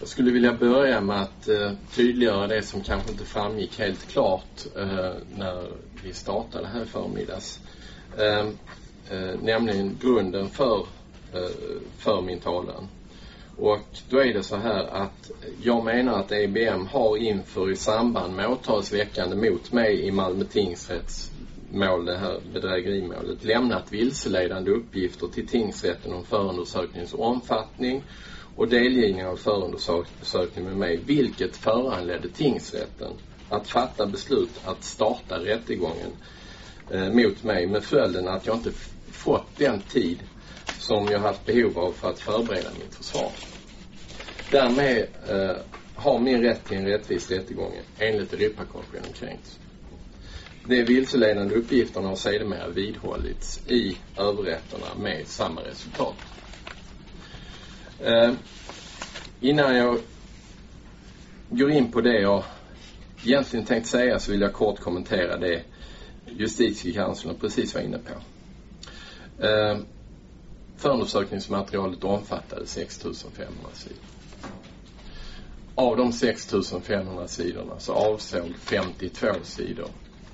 Jag skulle vilja börja med att eh, tydliggöra det som kanske inte framgick helt klart eh, när vi startade här i förmiddags. Eh, eh nämligen grunden för, eh, för min talan. Och då är det så här att jag menar att EBM har inför i samband med åtalsväckande mot mig i Malmö tingsrätts mål, det här bedrägerimålet, lämnat vilseledande uppgifter till tingsrätten om förundersökningens omfattning och delgivning av förundersökning med mig, vilket föranledde tingsrätten att fatta beslut att starta rättegången eh, mot mig med följden att jag inte fått den tid som jag haft behov av för att förbereda mitt försvar. Därmed eh, har min rätt till en rättvis rättegång enligt Europakonventionen kränkts. De vilseledande uppgifterna har sedermera vidhållits i överrätterna med samma resultat. Eh, innan jag går in på det jag egentligen tänkt säga så vill jag kort kommentera det justitiekanslern precis var inne på. Eh, förundersökningsmaterialet omfattade 6500 sidor. Av de 6500 sidorna så avsåg 52 sidor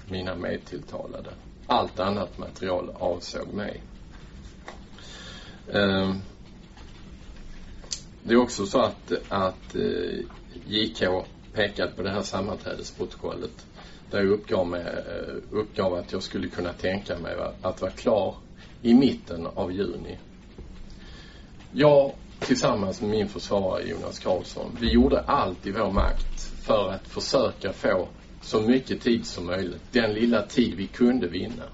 mina medtilltalade. Allt annat material avsåg mig. Eh, det är också så att, att eh, JK pekade på det här sammanträdesprotokollet där jag uppgav, med, eh, uppgav att jag skulle kunna tänka mig att vara klar i mitten av juni. Jag tillsammans med min försvarare Jonas Karlsson, vi gjorde allt i vår makt för att försöka få så mycket tid som möjligt. Den lilla tid vi kunde vinna.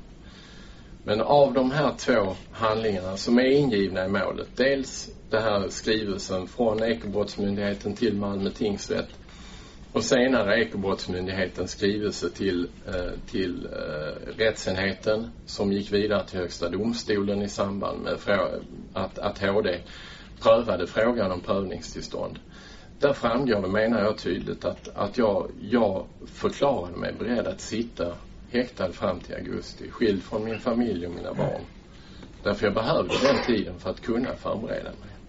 Men av de här två handlingarna som är ingivna i målet, dels den här skrivelsen från Ekobrottsmyndigheten till Malmö tingsrätt och senare Ekobrottsmyndighetens skrivelse till, eh, till eh, rättsenheten som gick vidare till Högsta domstolen i samband med att, att HD prövade frågan om prövningstillstånd. Där framgår det, menar jag tydligt, att, att jag, jag förklarade mig beredd att sitta häktad fram till augusti, skild från min familj och mina barn. Därför jag behövde den tiden för att kunna förbereda mig.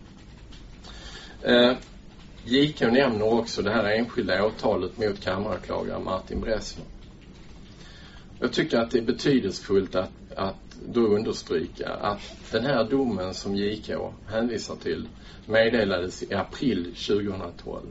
Eh, JK nämner också det här enskilda åtalet mot kammaråklagare Martin Bressler. Jag tycker att det är betydelsefullt att, att då understryka att den här domen som JK hänvisar till meddelades i april 2012.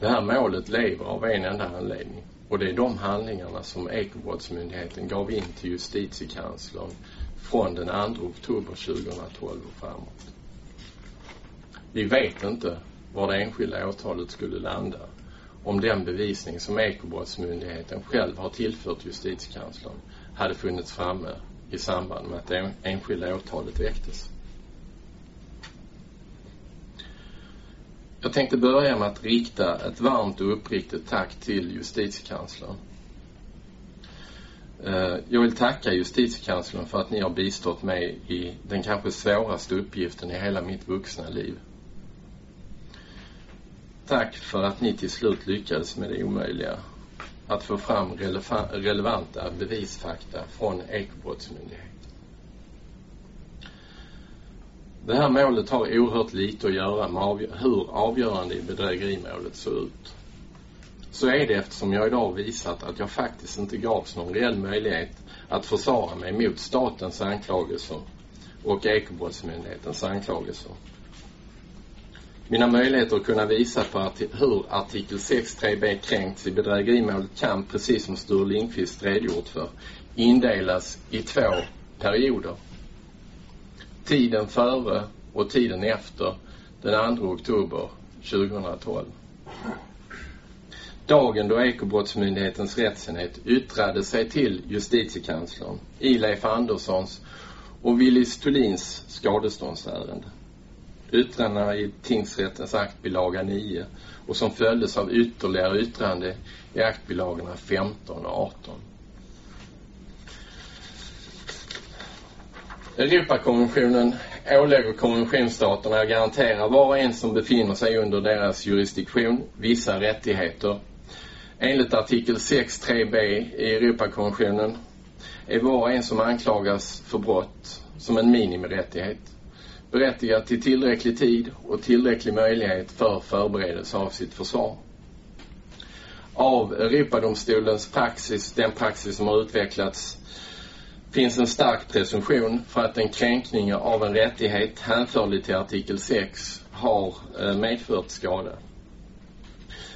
Det här målet lever av en enda anledning och det är de handlingarna som Ekobrottsmyndigheten gav in till justitiekanslern från den 2 oktober 2012 och framåt. Vi vet inte var det enskilda åtalet skulle landa om den bevisning som Ekobrottsmyndigheten själv har tillfört justitiekanslern hade funnits framme i samband med att det enskilda åtalet väcktes. Jag tänkte börja med att rikta ett varmt och uppriktigt tack till justitiekanslern. Eh, jag vill tacka justitiekanslern för att ni har bistått mig i den kanske svåraste uppgiften i hela mitt vuxna liv. Tack för att ni till slut lyckades med det omöjliga. Att få fram relevanta bevisfakta från Ekobrottsmyndigheten. Det här målet har oerhört lite att göra med avgö hur avgörande i bedrägerimålet såg ut. Så är det eftersom jag idag visat att jag faktiskt inte gavs någon reell möjlighet att försvara mig mot statens anklagelser och Ekobrottsmyndighetens anklagelser. Mina möjligheter att kunna visa på arti hur artikel 6.3b kränkts i bedrägerimålet kan, precis som Sture Lindqvist redogjort för, indelas i två perioder. Tiden före och tiden efter den 2 oktober 2012. Dagen då Ekobrottsmyndighetens rättsenhet yttrade sig till justitiekanslern i Leif Anderssons och Willis Thulins skadeståndsärende yttrandena i tingsrättens aktbilaga 9 och som följdes av ytterligare yttrande i aktbilagorna 15 och 18. Europakonventionen ålägger konventionsstaterna att garantera var och en som befinner sig under deras jurisdiktion vissa rättigheter. Enligt artikel 6.3b i Europakonventionen är var och en som anklagas för brott som en minimirättighet berättigat till tillräcklig tid och tillräcklig möjlighet för förberedelse av sitt försvar. Av Europadomstolens praxis, den praxis som har utvecklats, finns en stark presumtion för att en kränkning av en rättighet hänförlig till artikel 6 har eh, medfört skada.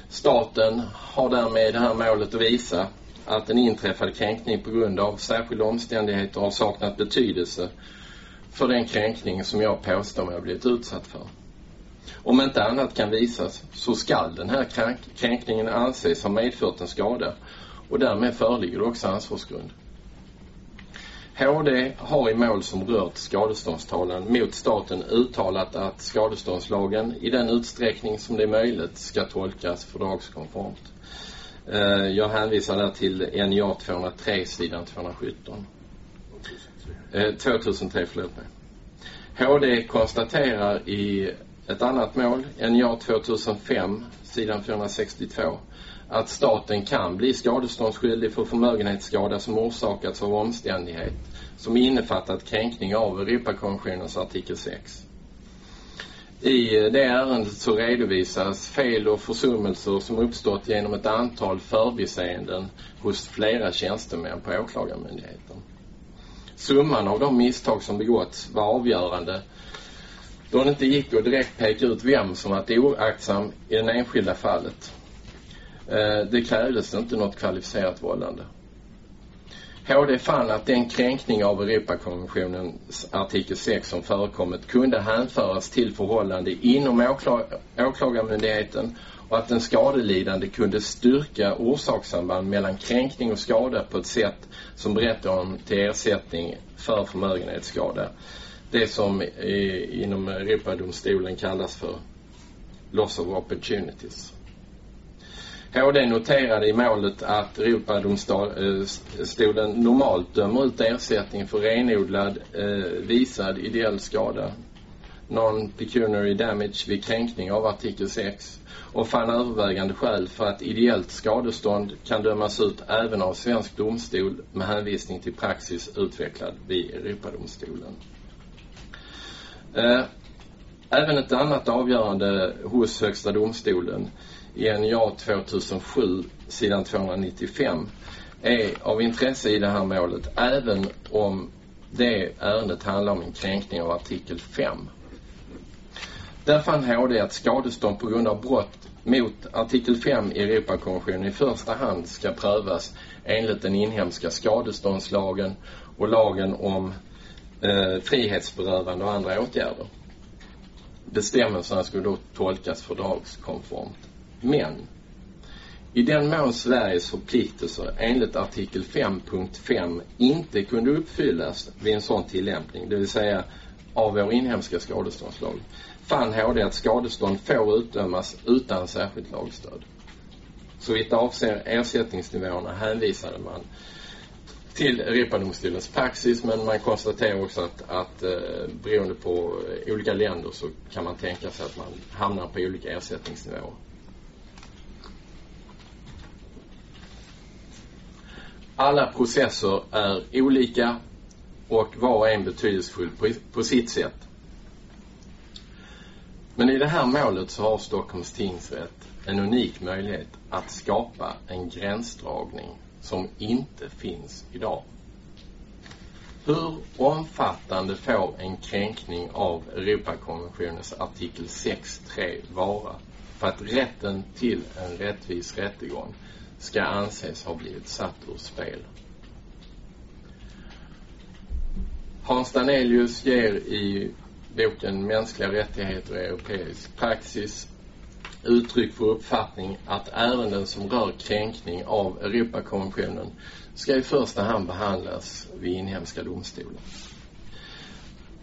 Staten har därmed i det här målet att visa att en inträffad kränkning på grund av särskilda omständigheter har saknat betydelse för den kränkning som jag påstår mig ha blivit utsatt för. Om inte annat kan visas så skall den här kränkningen anses ha medfört en skada och därmed föreligger det också ansvarsgrund. HD har i mål som rört skadeståndstalan mot staten uttalat att skadeståndslagen i den utsträckning som det är möjligt ska tolkas fördragskonformt. Eh, jag hänvisar där till NJA 203 sidan 217. Eh, 2003, förlåt mig. HD konstaterar i ett annat mål, NJA 2005 sidan 462 att staten kan bli skadeståndsskyldig för förmögenhetsskada som orsakats av omständighet som innefattat kränkning av Europakonventionens artikel 6. I det ärendet så redovisas fel och försummelser som uppstått genom ett antal förbiseenden hos flera tjänstemän på Åklagarmyndigheten. Summan av de misstag som begåtts var avgörande då det inte gick att direkt peka ut vem som varit oaktsam i det enskilda fallet. Eh, det krävdes inte något kvalificerat vållande. HD fann att den kränkning av Europakonventionens artikel 6 som förekommit kunde hänföras till förhållande inom åklag åklagarmyndigheten och att den skadelidande kunde styrka orsakssamband mellan kränkning och skada på ett sätt som berättar om till ersättning för förmögenhetsskada. Det som i, inom Europadomstolen kallas för loss of opportunities. HD noterade i målet att Europadomstolen eh, normalt dömer ut ersättning för renodlad eh, visad ideell skada, non-pecuniary damage vid kränkning av artikel 6 och fann övervägande skäl för att ideellt skadestånd kan dömas ut även av svensk domstol med hänvisning till praxis utvecklad vid Europadomstolen. Eh, även ett annat avgörande hos Högsta domstolen i NJA 2007 sidan 295 är av intresse i det här målet även om det ärendet handlar om en kränkning av artikel 5. Där fann HD att skadestånd på grund av brott mot artikel 5 i Europakonventionen i första hand ska prövas enligt den inhemska skadeståndslagen och lagen om eh, frihetsberövande och andra åtgärder. Bestämmelserna skulle då tolkas fördragskonformt. Men i den mån Sveriges förpliktelser enligt artikel 5.5 inte kunde uppfyllas vid en sån tillämpning, det vill säga av vår inhemska skadeståndslag, fann HD att skadestånd får utdömas utan särskilt lagstöd. Så vitt avser ersättningsnivåerna hänvisade man till Europadomstolens praxis men man konstaterar också att, att eh, beroende på olika länder så kan man tänka sig att man hamnar på olika ersättningsnivåer. Alla processer är olika och var och en betydelsefull på, på sitt sätt. Men i det här målet så har Stockholms tingsrätt en unik möjlighet att skapa en gränsdragning som inte finns idag. Hur omfattande får en kränkning av Europakonventionens artikel 6.3 vara för att rätten till en rättvis rättegång ska anses ha blivit satt ur spel? Hans Danelius ger i boken Mänskliga rättigheter i europeisk praxis uttryck för uppfattning att ärenden som rör kränkning av Europakonventionen ska i första hand behandlas vid inhemska domstolar.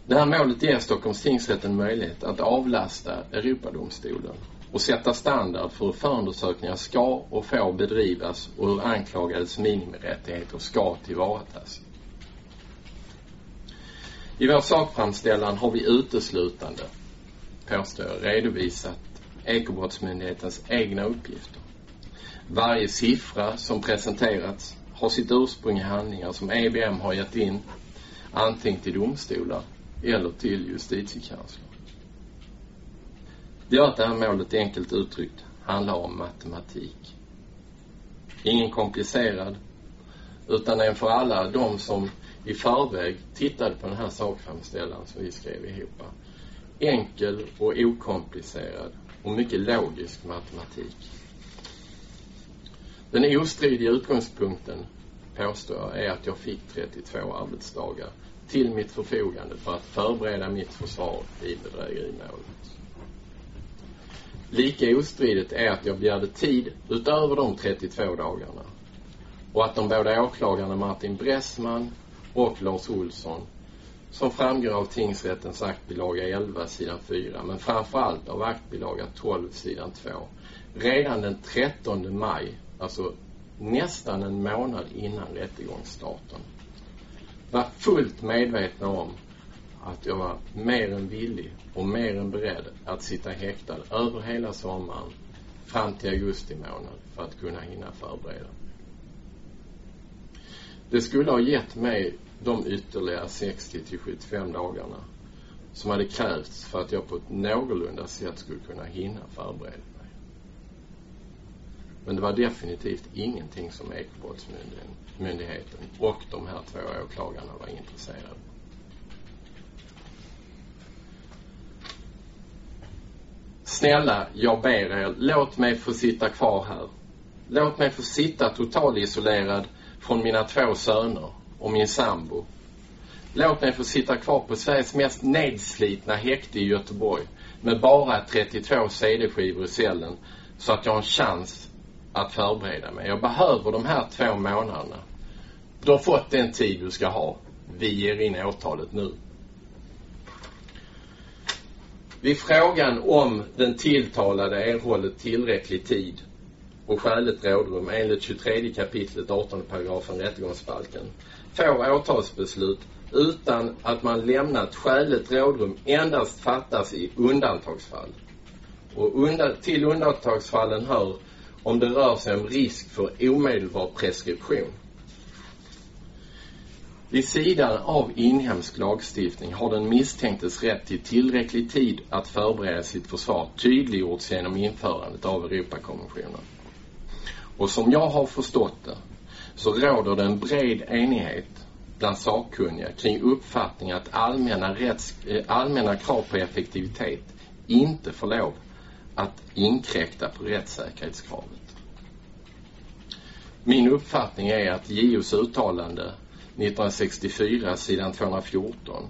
Det här målet ger Stockholms tingsrätt en möjlighet att avlasta Europadomstolen och sätta standard för hur förundersökningar ska och får bedrivas och hur anklagades minimirättigheter ska tillvaratas. I vår sakframställan har vi uteslutande, påstår jag, redovisat Ekobrottsmyndighetens egna uppgifter. Varje siffra som presenterats har sitt ursprung i handlingar som EBM har gett in antingen till domstolar eller till justitiekanslern. Det gör att det här målet enkelt uttryckt handlar om matematik. Ingen komplicerad, utan en för alla de som i förväg tittade på den här sakframställan som vi skrev ihop. Enkel och okomplicerad och mycket logisk matematik. Den ostridiga utgångspunkten, påstår jag, är att jag fick 32 arbetsdagar till mitt förfogande för att förbereda mitt försvar i bedrägerimålet. Lika ostridigt är att jag begärde tid utöver de 32 dagarna och att de båda åklagarna Martin Bressman och Lars Olsson som framgår av tingsrättens aktbilaga 11 sidan 4 men framförallt av aktbilaga 12 sidan 2 redan den 13 maj, alltså nästan en månad innan rättegångsstarten var fullt medvetna om att jag var mer än villig och mer än beredd att sitta häktad över hela sommaren fram till augusti månad för att kunna hinna förbereda. Det skulle ha gett mig de ytterligare 60 till 75 dagarna som hade krävts för att jag på ett någorlunda sätt skulle kunna hinna förbereda mig. Men det var definitivt ingenting som Ekobrottsmyndigheten och de här två åklagarna var intresserade Snälla, jag ber er, låt mig få sitta kvar här. Låt mig få sitta totalisolerad från mina två söner och min sambo. Låt mig få sitta kvar på Sveriges mest nedslitna häkte i Göteborg med bara 32 CD-skivor i cellen så att jag har en chans att förbereda mig. Jag behöver de här två månaderna. Du har fått den tid du ska ha. Vi ger in åtalet nu. Vid frågan om den tilltalade erhållit tillräcklig tid och skäligt rådrum enligt 23 kapitlet 18 paragrafen rättegångsbalken får åtalsbeslut utan att man lämnat skäligt rådrum endast fattas i undantagsfall. Och unda till undantagsfallen hör om det rör sig om risk för omedelbar preskription. Vid sidan av inhemsk lagstiftning har den misstänktes rätt till tillräcklig tid att förbereda sitt försvar tydliggjorts genom införandet av Europakonventionen. Och som jag har förstått det så råder det en bred enighet bland sakkunniga kring uppfattningen att allmänna, rätts, eh, allmänna krav på effektivitet inte får lov att inkräkta på rättssäkerhetskravet. Min uppfattning är att JOs uttalande 1964 sidan 214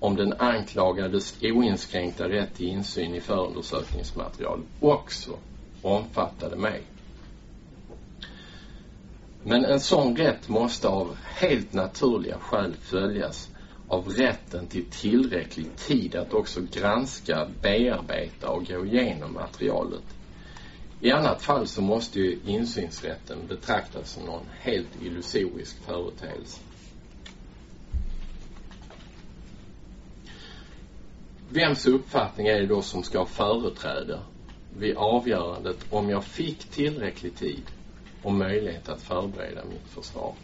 om den anklagades oinskränkta rätt till insyn i förundersökningsmaterial också omfattade mig. Men en sån rätt måste av helt naturliga skäl följas av rätten till tillräcklig tid att också granska, bearbeta och gå igenom materialet. I annat fall så måste ju insynsrätten betraktas som någon helt illusorisk företeelse. Vems uppfattning är det då som ska ha företräde vid avgörandet om jag fick tillräcklig tid och möjlighet att förbereda mitt försvar?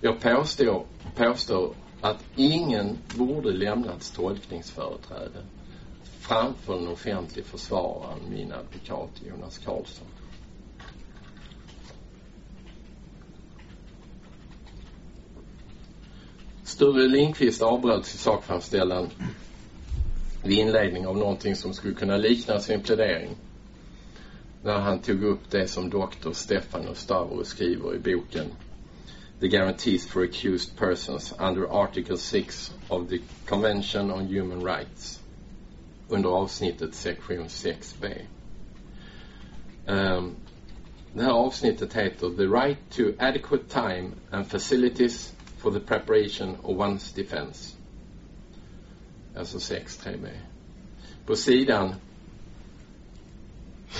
Jag påstår, påstår att ingen borde lämnats tolkningsföreträde framför den offentlig försvararen, min advokat Jonas Karlsson. Sture Lindqvist avbröt sin sakframställan vid inledning av någonting som skulle kunna likna sin plädering när han tog upp det som doktor Stefano Stavro skriver i boken The Guarantees for Accused Persons under Article 6 of the Convention on Human Rights under avsnittet sektion 6b. Um, ehm, det här avsnittet heter The Right to Adequate Time and Facilities for the preparation of one's defense. Alltså 6.3b. På sidan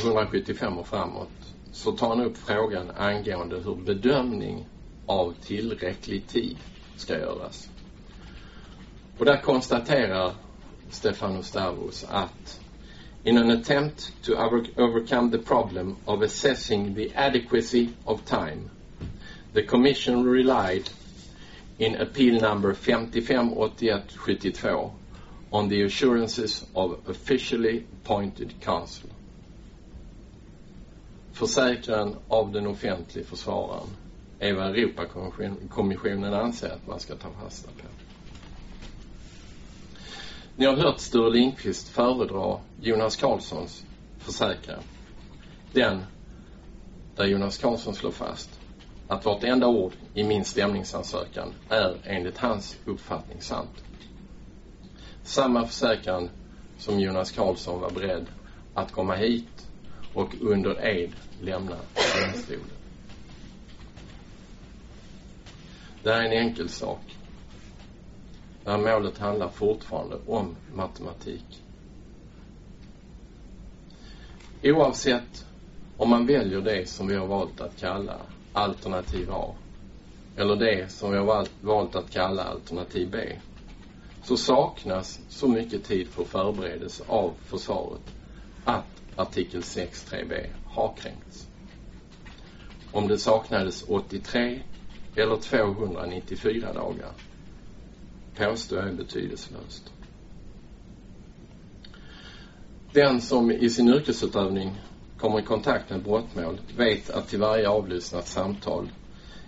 175 och framåt så tar han upp frågan angående hur bedömning av tillräcklig tid ska göras. Och där konstaterar Stefano Stavros att in an attempt to overcome the problem of assessing the adequacy of time, the Commission relied in appeal number 558172 on the assurances of officially appointed counsel. Försäkran av den offentliga försvararen är vad Europakommissionen anser att man ska ta fasta på. Ni har hört Sture Lindqvist föredra Jonas Karlssons försäkran. Den där Jonas Karlsson slår fast att vartenda ord i min stämningsansökan är enligt hans uppfattning sant. Samma försäkran som Jonas Karlsson var beredd att komma hit och under ed lämna domstolen. Det här är en enkel sak. Det här målet handlar fortfarande om matematik. Oavsett om man väljer det som vi har valt att kalla alternativ A eller det som vi har valt att kalla alternativ B så saknas så mycket tid för förberedelse av försvaret att artikel 6.3b har kränkts. Om det saknades 83 eller 294 dagar påstår jag är betydelselöst. Den som i sin yrkesutövning kommer i kontakt med brottmål vet att till varje avlyssnat samtal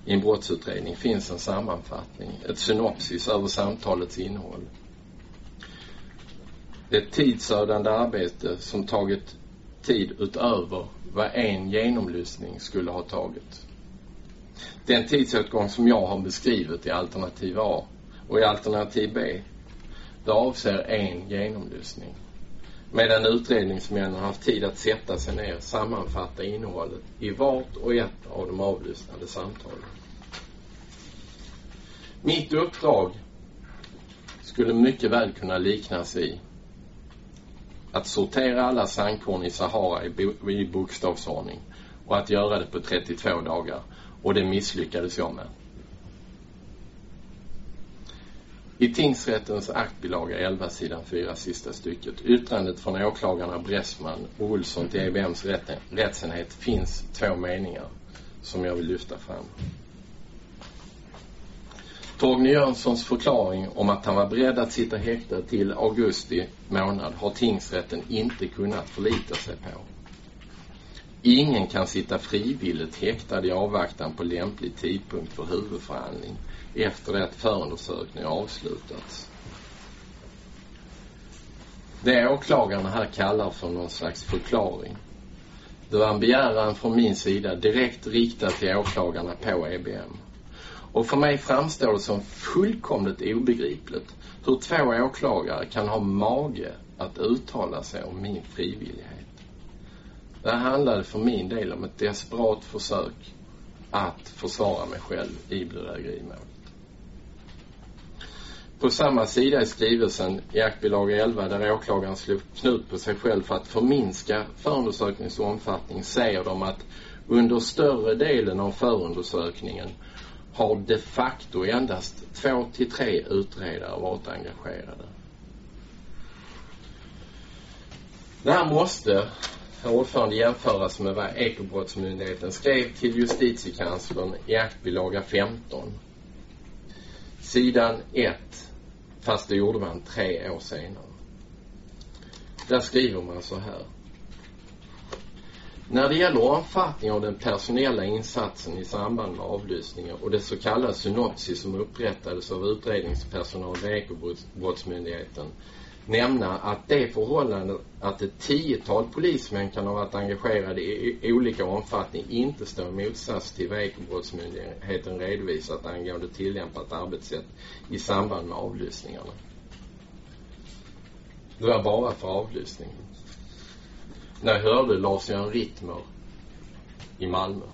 i en brottsutredning finns en sammanfattning, ett synopsis över samtalets innehåll. Det är ett tidsödande arbete som tagit tid utöver vad en genomlyssning skulle ha tagit. Den tidsåtgång som jag har beskrivit i alternativ A och i alternativ B, det avser en genomlyssning. Medan utredningsmännen har haft tid att sätta sig ner och sammanfatta innehållet i vart och ett av de avlyssnade samtalen. Mitt uppdrag skulle mycket väl kunna liknas i att sortera alla sandkorn i Sahara i, bo i bokstavsordning och att göra det på 32 dagar. Och det misslyckades jag med. I tingsrättens aktbilaga 11 sidan 4 sista stycket yttrandet från åklagarna Bressman och Olsson till EBMs rättsenhet finns två meningar som jag vill lyfta fram. Torgny Jönssons förklaring om att han var beredd att sitta häktad till augusti månad har tingsrätten inte kunnat förlita sig på. Ingen kan sitta frivilligt häktad i avvaktan på lämplig tidpunkt för huvudförhandling efter det att förundersökningen avslutats. Det åklagarna här kallar för någon slags förklaring. Det var en begäran från min sida direkt riktad till åklagarna på EBM. Och för mig framstår det som fullkomligt obegripligt hur två åklagare kan ha mage att uttala sig om min frivillighet. Det handlade för min del om ett desperat försök att försvara mig själv i bedrägerimålet. På samma sida i skrivelsen i aktbilaga 11 där åklagaren slog knut på sig själv för att förminska förundersökningens omfattning säger de att under större delen av förundersökningen har de facto endast två till tre utredare varit engagerade. Det här måste, herr ordförande, jämföras med vad Ekobrottsmyndigheten skrev till justitiekanslern i aktbilaga 15. Sidan 1, fast det gjorde man tre år senare. Där skriver man så här. När det gäller omfattningen av den personella insatsen i samband med avlyssningen och det så kallade synopsis som upprättades av utredningspersonal vid Ekobrottsmyndigheten nämna att det förhållandet att ett tiotal polismän kan ha varit engagerade i olika omfattning inte står i motsats till vad Ekobrottsmyndigheten redovisat angående tillämpat arbetssätt i samband med avlyssningarna. Det var bara för avlyssningen när jag hörde Lars-Göran Rittmer i Malmö,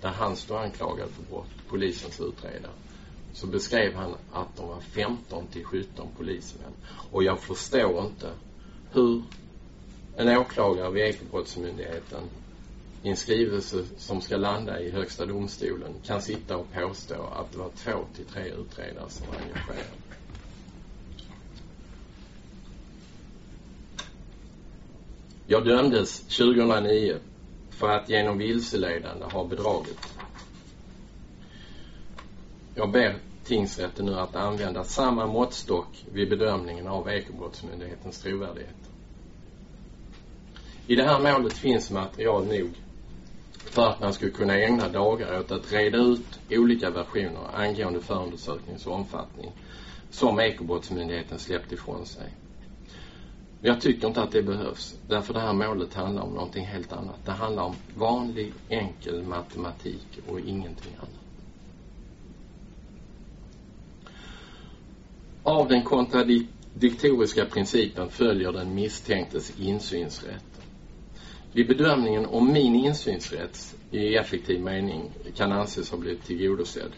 där han stod anklagad för brott, polisens utredare, så beskrev han att de var 15 till 17 polismän. Och jag förstår inte hur en åklagare vid Ekobrottsmyndigheten i en skrivelse som ska landa i Högsta domstolen kan sitta och påstå att det var två till tre utredare som var engagerade. Jag dömdes 2009 för att genom vilseledande ha bedragit. Jag ber tingsrätten nu att använda samma måttstock vid bedömningen av Ekobrottsmyndighetens trovärdighet. I det här målet finns material nog för att man skulle kunna ägna dagar åt att reda ut olika versioner angående förundersökningens omfattning som Ekobrottsmyndigheten släppt ifrån sig. Men jag tycker inte att det behövs. Därför det här målet handlar om någonting helt annat. Det handlar om vanlig enkel matematik och ingenting annat. Av den kontradiktoriska principen följer den misstänktes insynsrätt. Vid bedömningen om min insynsrätt i effektiv mening kan anses ha blivit tillgodosedd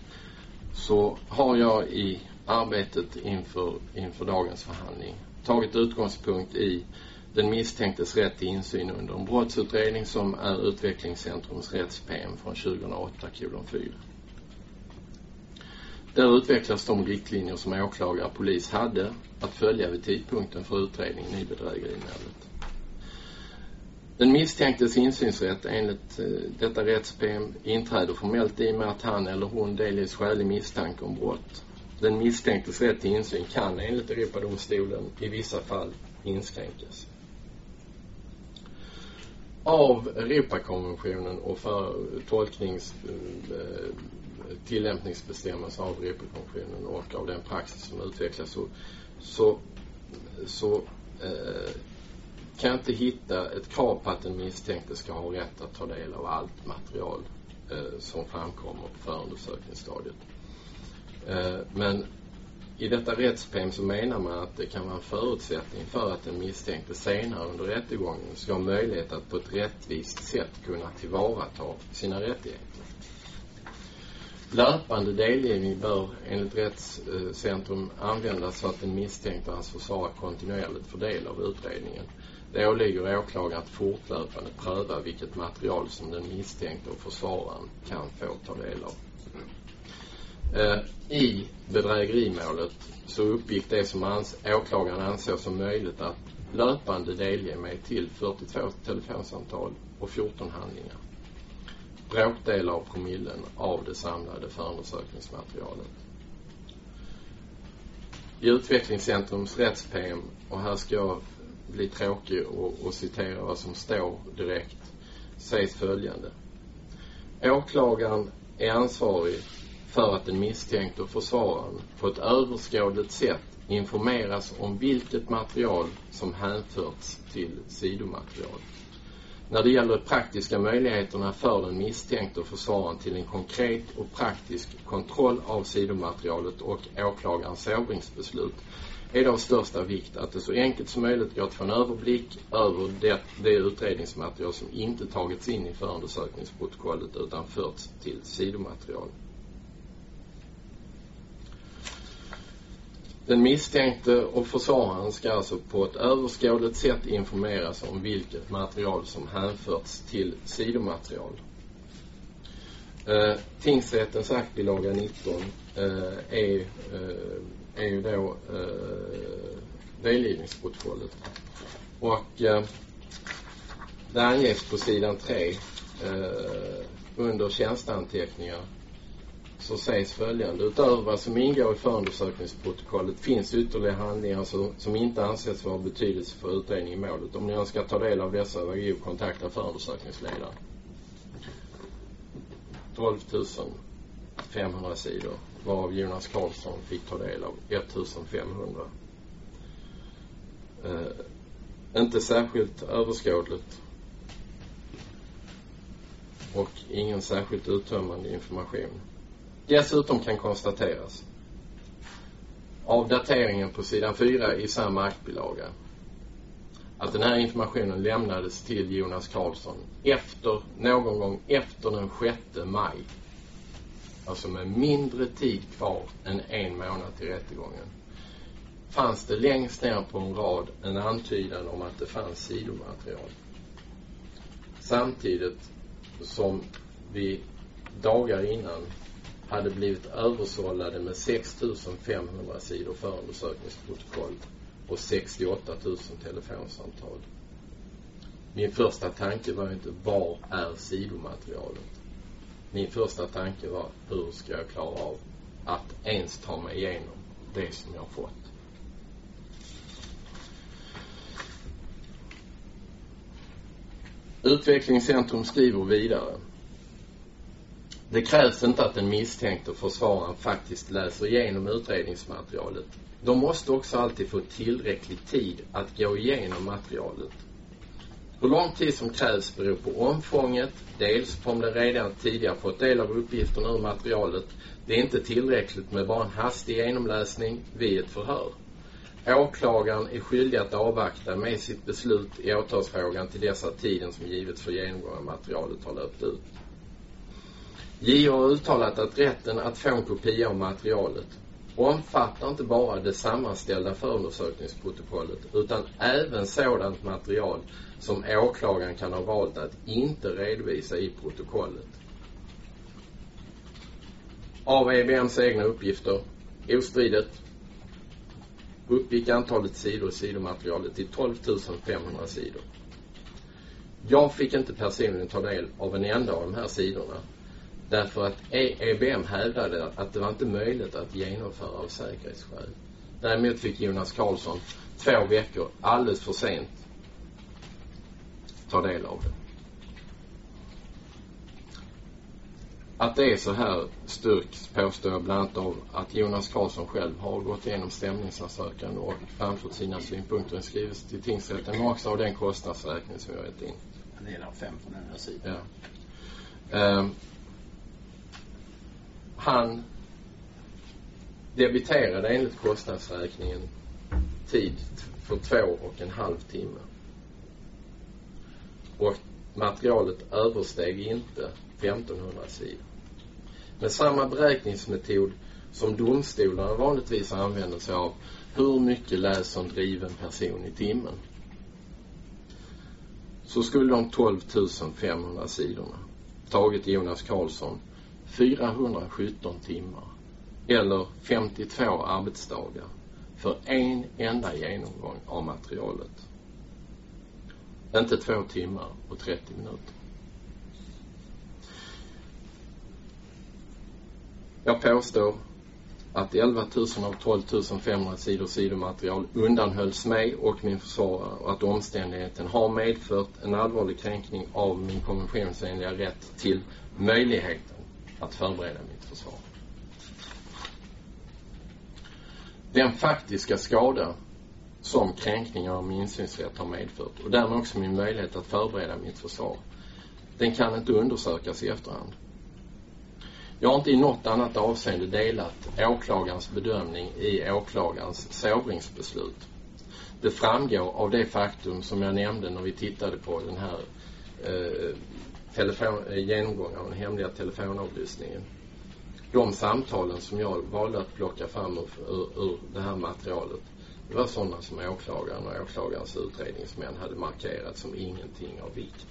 så har jag i arbetet inför, inför dagens förhandling tagit utgångspunkt i den misstänktes rätt till insyn under en brottsutredning som är Utvecklingscentrums rätts-PM från 2008 4. Där utvecklas de riktlinjer som åklagare och polis hade att följa vid tidpunkten för utredningen i bedrägerimålet. Den misstänktes insynsrätt enligt eh, detta rätts-PM inträder formellt i och med att han eller hon delges skälig misstanke om brott. Den misstänktes rätt till insyn kan enligt Europadomstolen i vissa fall inskränkas. Av Europakonventionen och för tolknings eh, tillämpningsbestämmelser av Europakonventionen och av den praxis som utvecklas så, så, så eh, kan jag inte hitta ett krav på att den misstänkte ska ha rätt att ta del av allt material eh, som framkommer på förundersökningsstadiet. Eh, men i detta rättspem så menar man att det kan vara en förutsättning för att den misstänkte senare under rättegången ska ha möjlighet att på ett rättvist sätt kunna tillvarata sina rättigheter. Löpande delgivning bör enligt Rättscentrum användas så att den misstänkte och hans försvarare kontinuerligt får del av utredningen. Det åligger åklagaren att fortlöpande pröva vilket material som den misstänkte och försvararen kan få ta del av. Eh, I bedrägerimålet så uppgick det som ans åklagaren ansåg som möjligt att löpande delge mig till 42 telefonsamtal och 14 handlingar. Bråkdelar av promillen av det samlade förundersökningsmaterialet. I Utvecklingscentrums rätts-PM, och här ska jag bli tråkig och, och citera vad som står direkt, sägs följande. Åklagaren är ansvarig för att den misstänkte och försvararen på ett överskådligt sätt informeras om vilket material som hänförts till sidomaterial. När det gäller de praktiska möjligheterna för den misstänkte och försvararen till en konkret och praktisk kontroll av sidomaterialet och åklagarens sovringsbeslut är det av största vikt att det så enkelt som möjligt går att få en överblick över det, det utredningsmaterial som inte tagits in i förundersökningsprotokollet utan förts till sidomaterial. Den misstänkte och försvararen ska alltså på ett överskådligt sätt informeras om vilket material som hänförts till sidomaterial. Eh, tingsrättens aktbilaga 19 eh, är, eh, är ju då eh, delgivningsprotokollet. Och eh, det anges på sidan 3 eh, under tjänsteanteckningar så sägs följande. Utöver vad som ingår i förundersökningsprotokollet finns ytterligare handlingar som, som inte anses vara av betydelse för utredning i målet. Om ni önskar ta del av dessa, var god kontakta förundersökningsledaren. 12 500 sidor varav Jonas Karlsson fick ta del av 1500. Eh, inte särskilt överskådligt och ingen särskilt uttömmande information. Dessutom kan konstateras av dateringen på sidan 4 i samma aktbilaga att den här informationen lämnades till Jonas Karlsson efter, någon gång efter den 6 maj. Alltså med mindre tid kvar än en månad till rättegången. Fanns det längst ner på en rad en antydan om att det fanns sidomaterial. Samtidigt som vi dagar innan hade blivit översållade med 6 500 sidor förundersökningsprotokoll och 68 000 telefonsamtal. Min första tanke var inte var är sidomaterialet? Min första tanke var hur ska jag klara av att ens ta mig igenom det som jag har fått. Utvecklingscentrum skriver vidare. Det krävs inte att den misstänkte och försvararen faktiskt läser igenom utredningsmaterialet. De måste också alltid få tillräcklig tid att gå igenom materialet. Hur lång tid som krävs beror på omfånget, dels på om den redan tidigare fått del av uppgifterna ur materialet. Det är inte tillräckligt med bara en hastig genomläsning vid ett förhör. Åklagaren är skyldig att avvakta med sitt beslut i åtalsfrågan till dess att tiden som givits för genomgång av materialet har löpt ut. JO har uttalat att rätten att få en kopia av materialet omfattar inte bara det sammanställda förundersökningsprotokollet utan även sådant material som åklagaren kan ha valt att inte redovisa i protokollet. Av EBMs egna uppgifter, ostridigt, uppgick antalet sidor i sidomaterialet till 12 500 sidor. Jag fick inte personligen ta del av en enda av de här sidorna därför att EBM hävdade att det var inte möjligt att genomföra av säkerhetsskäl. Däremot fick Jonas Karlsson två veckor alldeles för sent ta del av det. Att det är så här styrks påstår jag bland annat av att Jonas Karlsson själv har gått igenom stämningsansökan och framfört sina synpunkter i en skrivelse till tingsrätten men också av den kostnadsräkning som jag gett in. En del av 1500 sidor. Ja. Um, han debiterade enligt kostnadsräkningen tid för två och en halv timme. Och materialet översteg inte 1500 sidor. Med samma beräkningsmetod som domstolarna vanligtvis använder sig av hur mycket läser en driven person i timmen så skulle de 12 500 sidorna tagit Jonas Karlsson 417 timmar eller 52 arbetsdagar för en enda genomgång av materialet. Inte två timmar och 30 minuter. Jag påstår att 11 000 av 12 500 sidor sidomaterial undanhölls mig och min försvarare och att omständigheten har medfört en allvarlig kränkning av min konventionsenliga rätt till möjligheten att förbereda mitt försvar. Den faktiska skada som kränkningar av min insynsrätt har medfört och därmed också min möjlighet att förbereda mitt försvar, den kan inte undersökas i efterhand. Jag har inte i något annat avseende delat åklagarens bedömning i åklagarens sovringsbeslut. Det framgår av det faktum som jag nämnde när vi tittade på den här eh, telefon, eh, genomgång av den hemliga telefonavlyssningen. De samtalen som jag valde att plocka fram ur, ur, ur det här materialet det var sådana som åklagaren och åklagarens utredningsmän hade markerat som ingenting av vikt.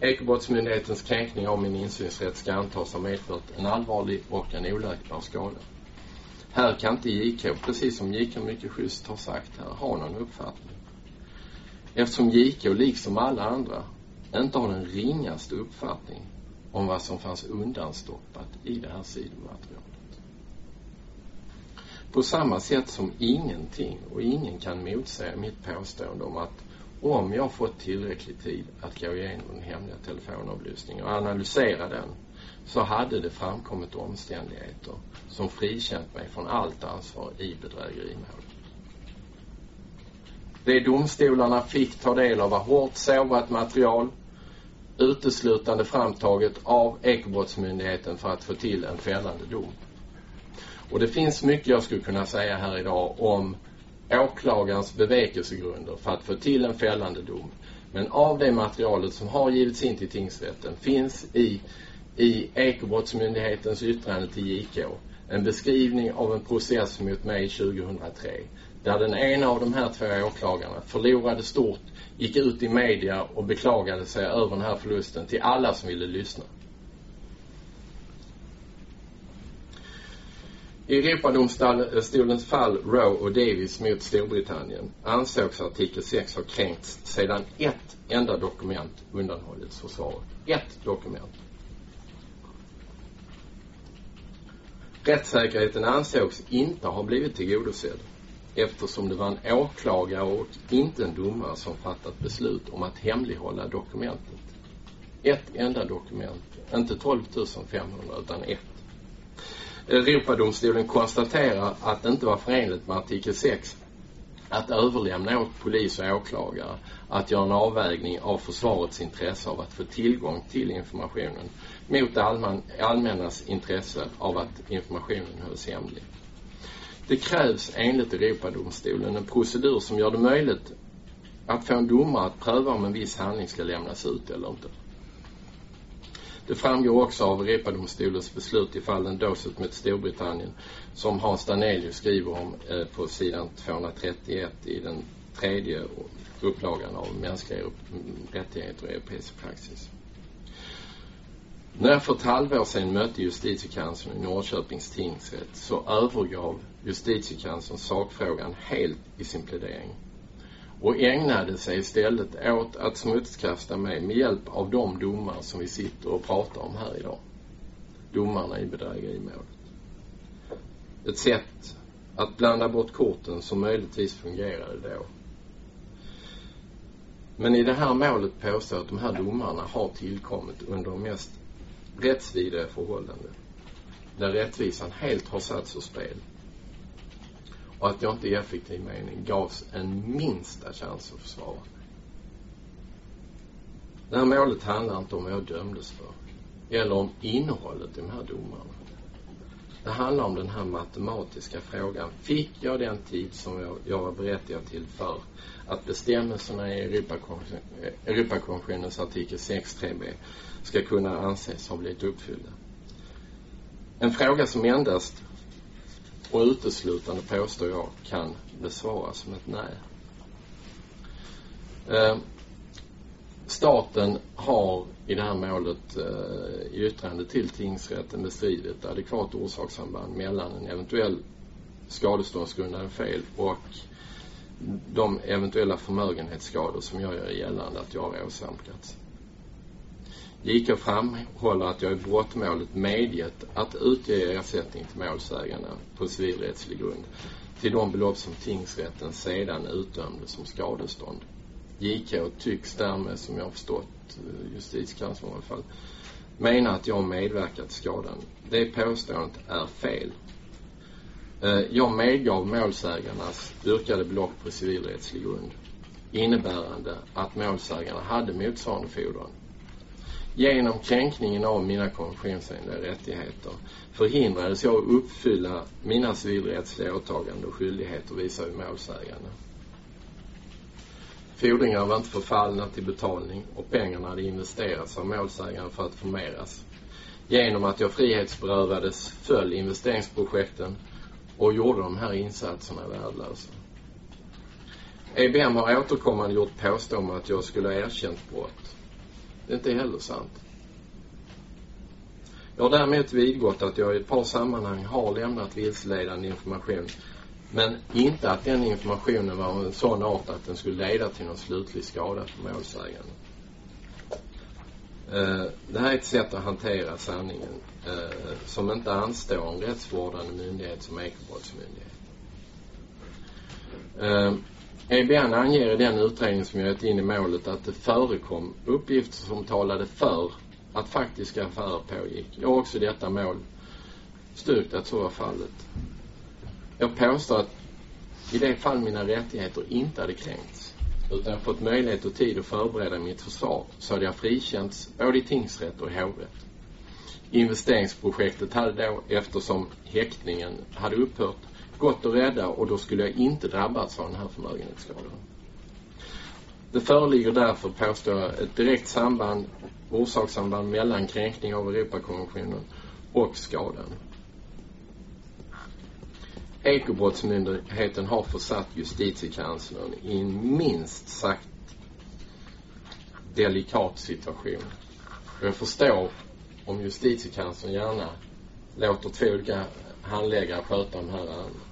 Ekobrottsmyndighetens kränkning av min insynsrätt ska antas ha medfört en allvarlig och en oläkbar skada. Här kan inte JK, precis som JK mycket schysst har sagt här, ha någon uppfattning. Eftersom JK, liksom alla andra, inte har den ringaste uppfattning om vad som fanns undanstoppat i det här sidomaterialet. På samma sätt som ingenting och ingen kan motsäga mitt påstående om att om jag fått tillräcklig tid att gå igenom den hemliga telefonavlyssningen och analysera den så hade det framkommit omständigheter som frikänt mig från allt ansvar i bedrägerimålet. Det domstolarna fick ta del av var hårt sovrat material uteslutande framtaget av Ekobrottsmyndigheten för att få till en fällande dom. Och det finns mycket jag skulle kunna säga här idag om åklagarens bevekelsegrunder för att få till en fällande dom. Men av det materialet som har givits in till tingsrätten finns i, i Ekobrottsmyndighetens yttrande till JK en beskrivning av en process mot mig 2003 där den ena av de här två åklagarna förlorade stort, gick ut i media och beklagade sig över den här förlusten till alla som ville lyssna. I Europadomstolens fall Roe och Davis mot Storbritannien ansågs artikel 6 ha kränkts sedan ett enda dokument undanhållits försvaret. Ett dokument. Rättssäkerheten ansågs inte ha blivit tillgodosedd eftersom det var en åklagare och inte en domare som fattat beslut om att hemlighålla dokumentet. Ett enda dokument, inte 12 500 utan ett. Europadomstolen konstaterar att det inte var förenligt med artikel 6 att överlämna åt polis och åklagare att göra en avvägning av försvarets intresse av att få tillgång till informationen mot allmän, allmännas intresse av att informationen hölls hemlig. Det krävs enligt Europadomstolen en procedur som gör det möjligt att få en domare att pröva om en viss handling ska lämnas ut eller inte. Det framgår också av Europadomstolens beslut i fallen Dosset mot Storbritannien som Hans Danelius skriver om eh, på sidan 231 i den tredje upplagan av mänskliga rättigheter och europeisk praxis. När jag för ett halvår sedan mötte justitiekanslern i Norrköpings tingsrätt så övergav justitiekanslern sakfrågan helt i sin plädering och ägnade sig istället åt att smutskasta mig med hjälp av de domar som vi sitter och pratar om här idag. Domarna i bedrägerimålet. Ett sätt att blanda bort korten som möjligtvis fungerade då. Men i det här målet påstår jag att de här domarna har tillkommit under de mest rättsvidriga förhållanden. Där rättvisan helt har satts ur spel och att jag inte i effektiv mening gavs en minsta chans att försvara mig. Det här målet handlar inte om vad jag dömdes för eller om innehållet i de här domarna. Det handlar om den här matematiska frågan. Fick jag den tid som jag, jag var berättigad till för att bestämmelserna i Europakonventionens artikel 6.3b ska kunna anses ha blivit uppfyllda? En fråga som endast och uteslutande påstår jag kan besvaras med ett nej. Eh, staten har i det här målet eh, i yttrande till tingsrätten bestridit adekvat orsakssamband mellan en eventuell skadeståndsgrundande fel och de eventuella förmögenhetsskador som jag gör gällande att jag har åsamkats. JK framhåller att jag i brottmålet medgett att utge ersättning till målsägarna på civilrättslig grund till de belopp som tingsrätten sedan utdömde som skadestånd. JK tycks därmed, som jag har förstått eh, justitiekanslern i alla fall, mena att jag medverkat till skadan. Det påståendet är fel. Eh, jag medgav målsägarnas yrkade belopp på civilrättslig grund innebärande att målsägarna hade motsvarande fordran Genom kränkningen av mina konventionsenliga rättigheter förhindrades jag att uppfylla mina civilrättsliga åtaganden och skyldigheter visavi målsägande. Fordringarna var inte förfallna till betalning och pengarna hade investerats av målsägaren för att förmeras. Genom att jag frihetsberövades föll investeringsprojekten och gjorde de här insatserna värdelösa. EBM har återkommande gjort påståenden att jag skulle ha erkänt brott. Det är inte heller sant. Jag har däremot vidgått att jag i ett par sammanhang har lämnat vilseledande information men inte att den informationen var av en sån art att den skulle leda till någon slutlig skada för målsäganden. Eh, det här är ett sätt att hantera sanningen eh, som inte anstår en rättsvårdande myndighet som Ekobrottsmyndigheten. Eh, EBN anger i den utredning som jag gett in i målet att det förekom uppgifter som talade för att faktiska affärer pågick. Jag har också i detta mål styrkt att så var fallet. Jag påstår att i det fall mina rättigheter inte hade kränkts utan jag fått möjlighet och tid att förbereda mitt försvar så hade jag frikänts både i tingsrätt och i hovrätt. Investeringsprojektet hade då, eftersom häktningen hade upphört, gått att rädda och då skulle jag inte drabbats av den här förmögenhetsskadan. Det föreligger därför, påstår jag, ett direkt samband, orsakssamband mellan kränkning av Europakonventionen och skadan. Ekobrottsmyndigheten har försatt justitiekanslern i en minst sagt delikat situation. Jag förstår om justitiekanslern gärna låter två olika handläggare sköta de här ärendena.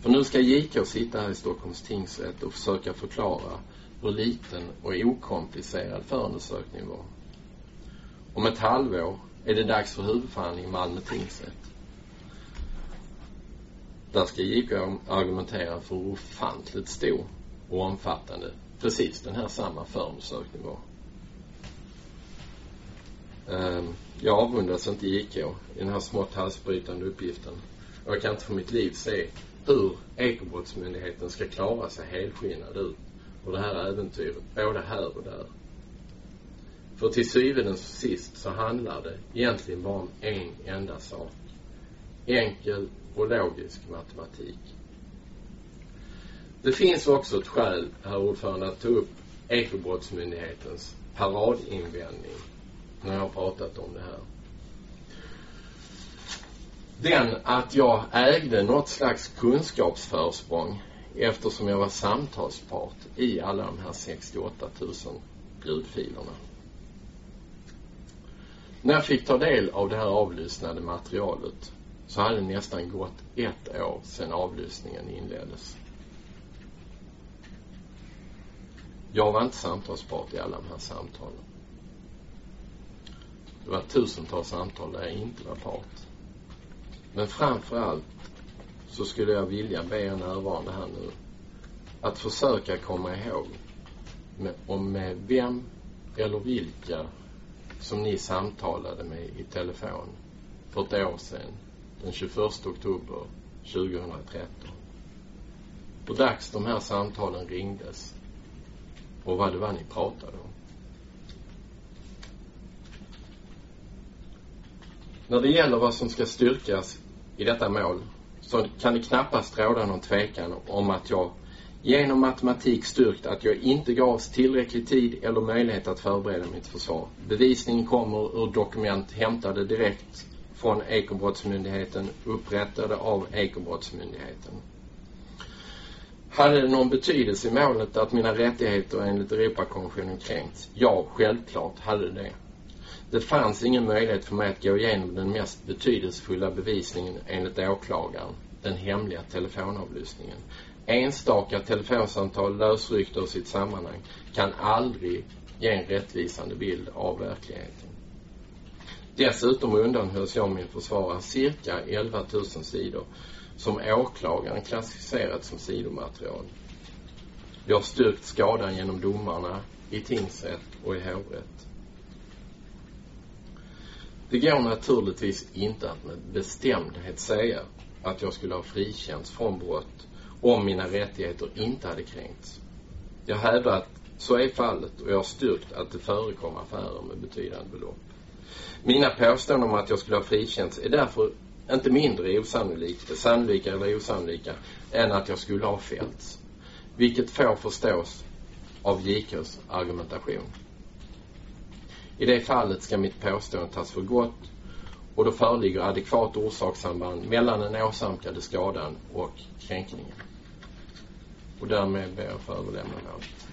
För nu ska JK sitta här i Stockholms tingsrätt och försöka förklara hur liten och okomplicerad förundersökningen var. Om ett halvår är det dags för huvudförhandling i Malmö tingsrätt. Där ska JK argumentera för hur ofantligt stor och omfattande precis den här samma förundersökning var. Ehm, jag avundas inte JK i den här smått halsbrytande uppgiften. Och jag kan inte för mitt liv se hur Ekobrottsmyndigheten ska klara sig helskinnad ut ur det här äventyret, både här och där. För till syvende och sist så handlar det egentligen bara om en enda sak. Enkel och logisk matematik. Det finns också ett skäl, herr ordförande, att ta upp Ekobrottsmyndighetens paradinvändning när jag har pratat om det här. Den att jag ägde något slags kunskapsförsprång eftersom jag var samtalspart i alla de här 68 000 ljudfilerna. När jag fick ta del av det här avlyssnade materialet så hade det nästan gått ett år sedan avlyssningen inleddes. Jag var inte samtalspart i alla de här samtalen. Det var tusentals samtal där jag inte var part. Men framför allt så skulle jag vilja be er närvarande här nu att försöka komma ihåg med, om med vem eller vilka som ni samtalade med i telefon för ett år sedan den 21 oktober 2013. Hur dags de här samtalen ringdes och vad det var ni pratade om. När det gäller vad som ska styrkas i detta mål så kan det knappast råda någon tvekan om att jag genom matematik styrkt att jag inte gavs tillräcklig tid eller möjlighet att förbereda mitt försvar. Bevisningen kommer ur dokument hämtade direkt från Ekobrottsmyndigheten upprättade av Ekobrottsmyndigheten. Hade det någon betydelse i målet att mina rättigheter enligt Europakonventionen kränkts? Ja, självklart hade det det fanns ingen möjlighet för mig att gå igenom den mest betydelsefulla bevisningen enligt åklagaren, den hemliga telefonavlyssningen. Enstaka telefonsamtal lösryckta ur sitt sammanhang kan aldrig ge en rättvisande bild av verkligheten. Dessutom undanhölls jag min försvarare cirka 11 000 sidor som åklagaren klassificerat som sidomaterial. Jag har styrkt skadan genom domarna i tingsrätt och i hovrätt. Det går naturligtvis inte att med bestämdhet säga att jag skulle ha frikänts från brott om mina rättigheter inte hade kränkts. Jag hävdar att så är fallet och jag har styrkt att det förekom affärer med betydande belopp. Mina påståenden om att jag skulle ha frikänts är därför inte mindre osannolika, sannolika eller osannolika än att jag skulle ha fällts. Vilket får förstås av JKs argumentation. I det fallet ska mitt påstående tas för gott och då föreligger adekvat orsakssamband mellan den åsamkade skadan och kränkningen. Och därmed ber jag att få överlämna målet.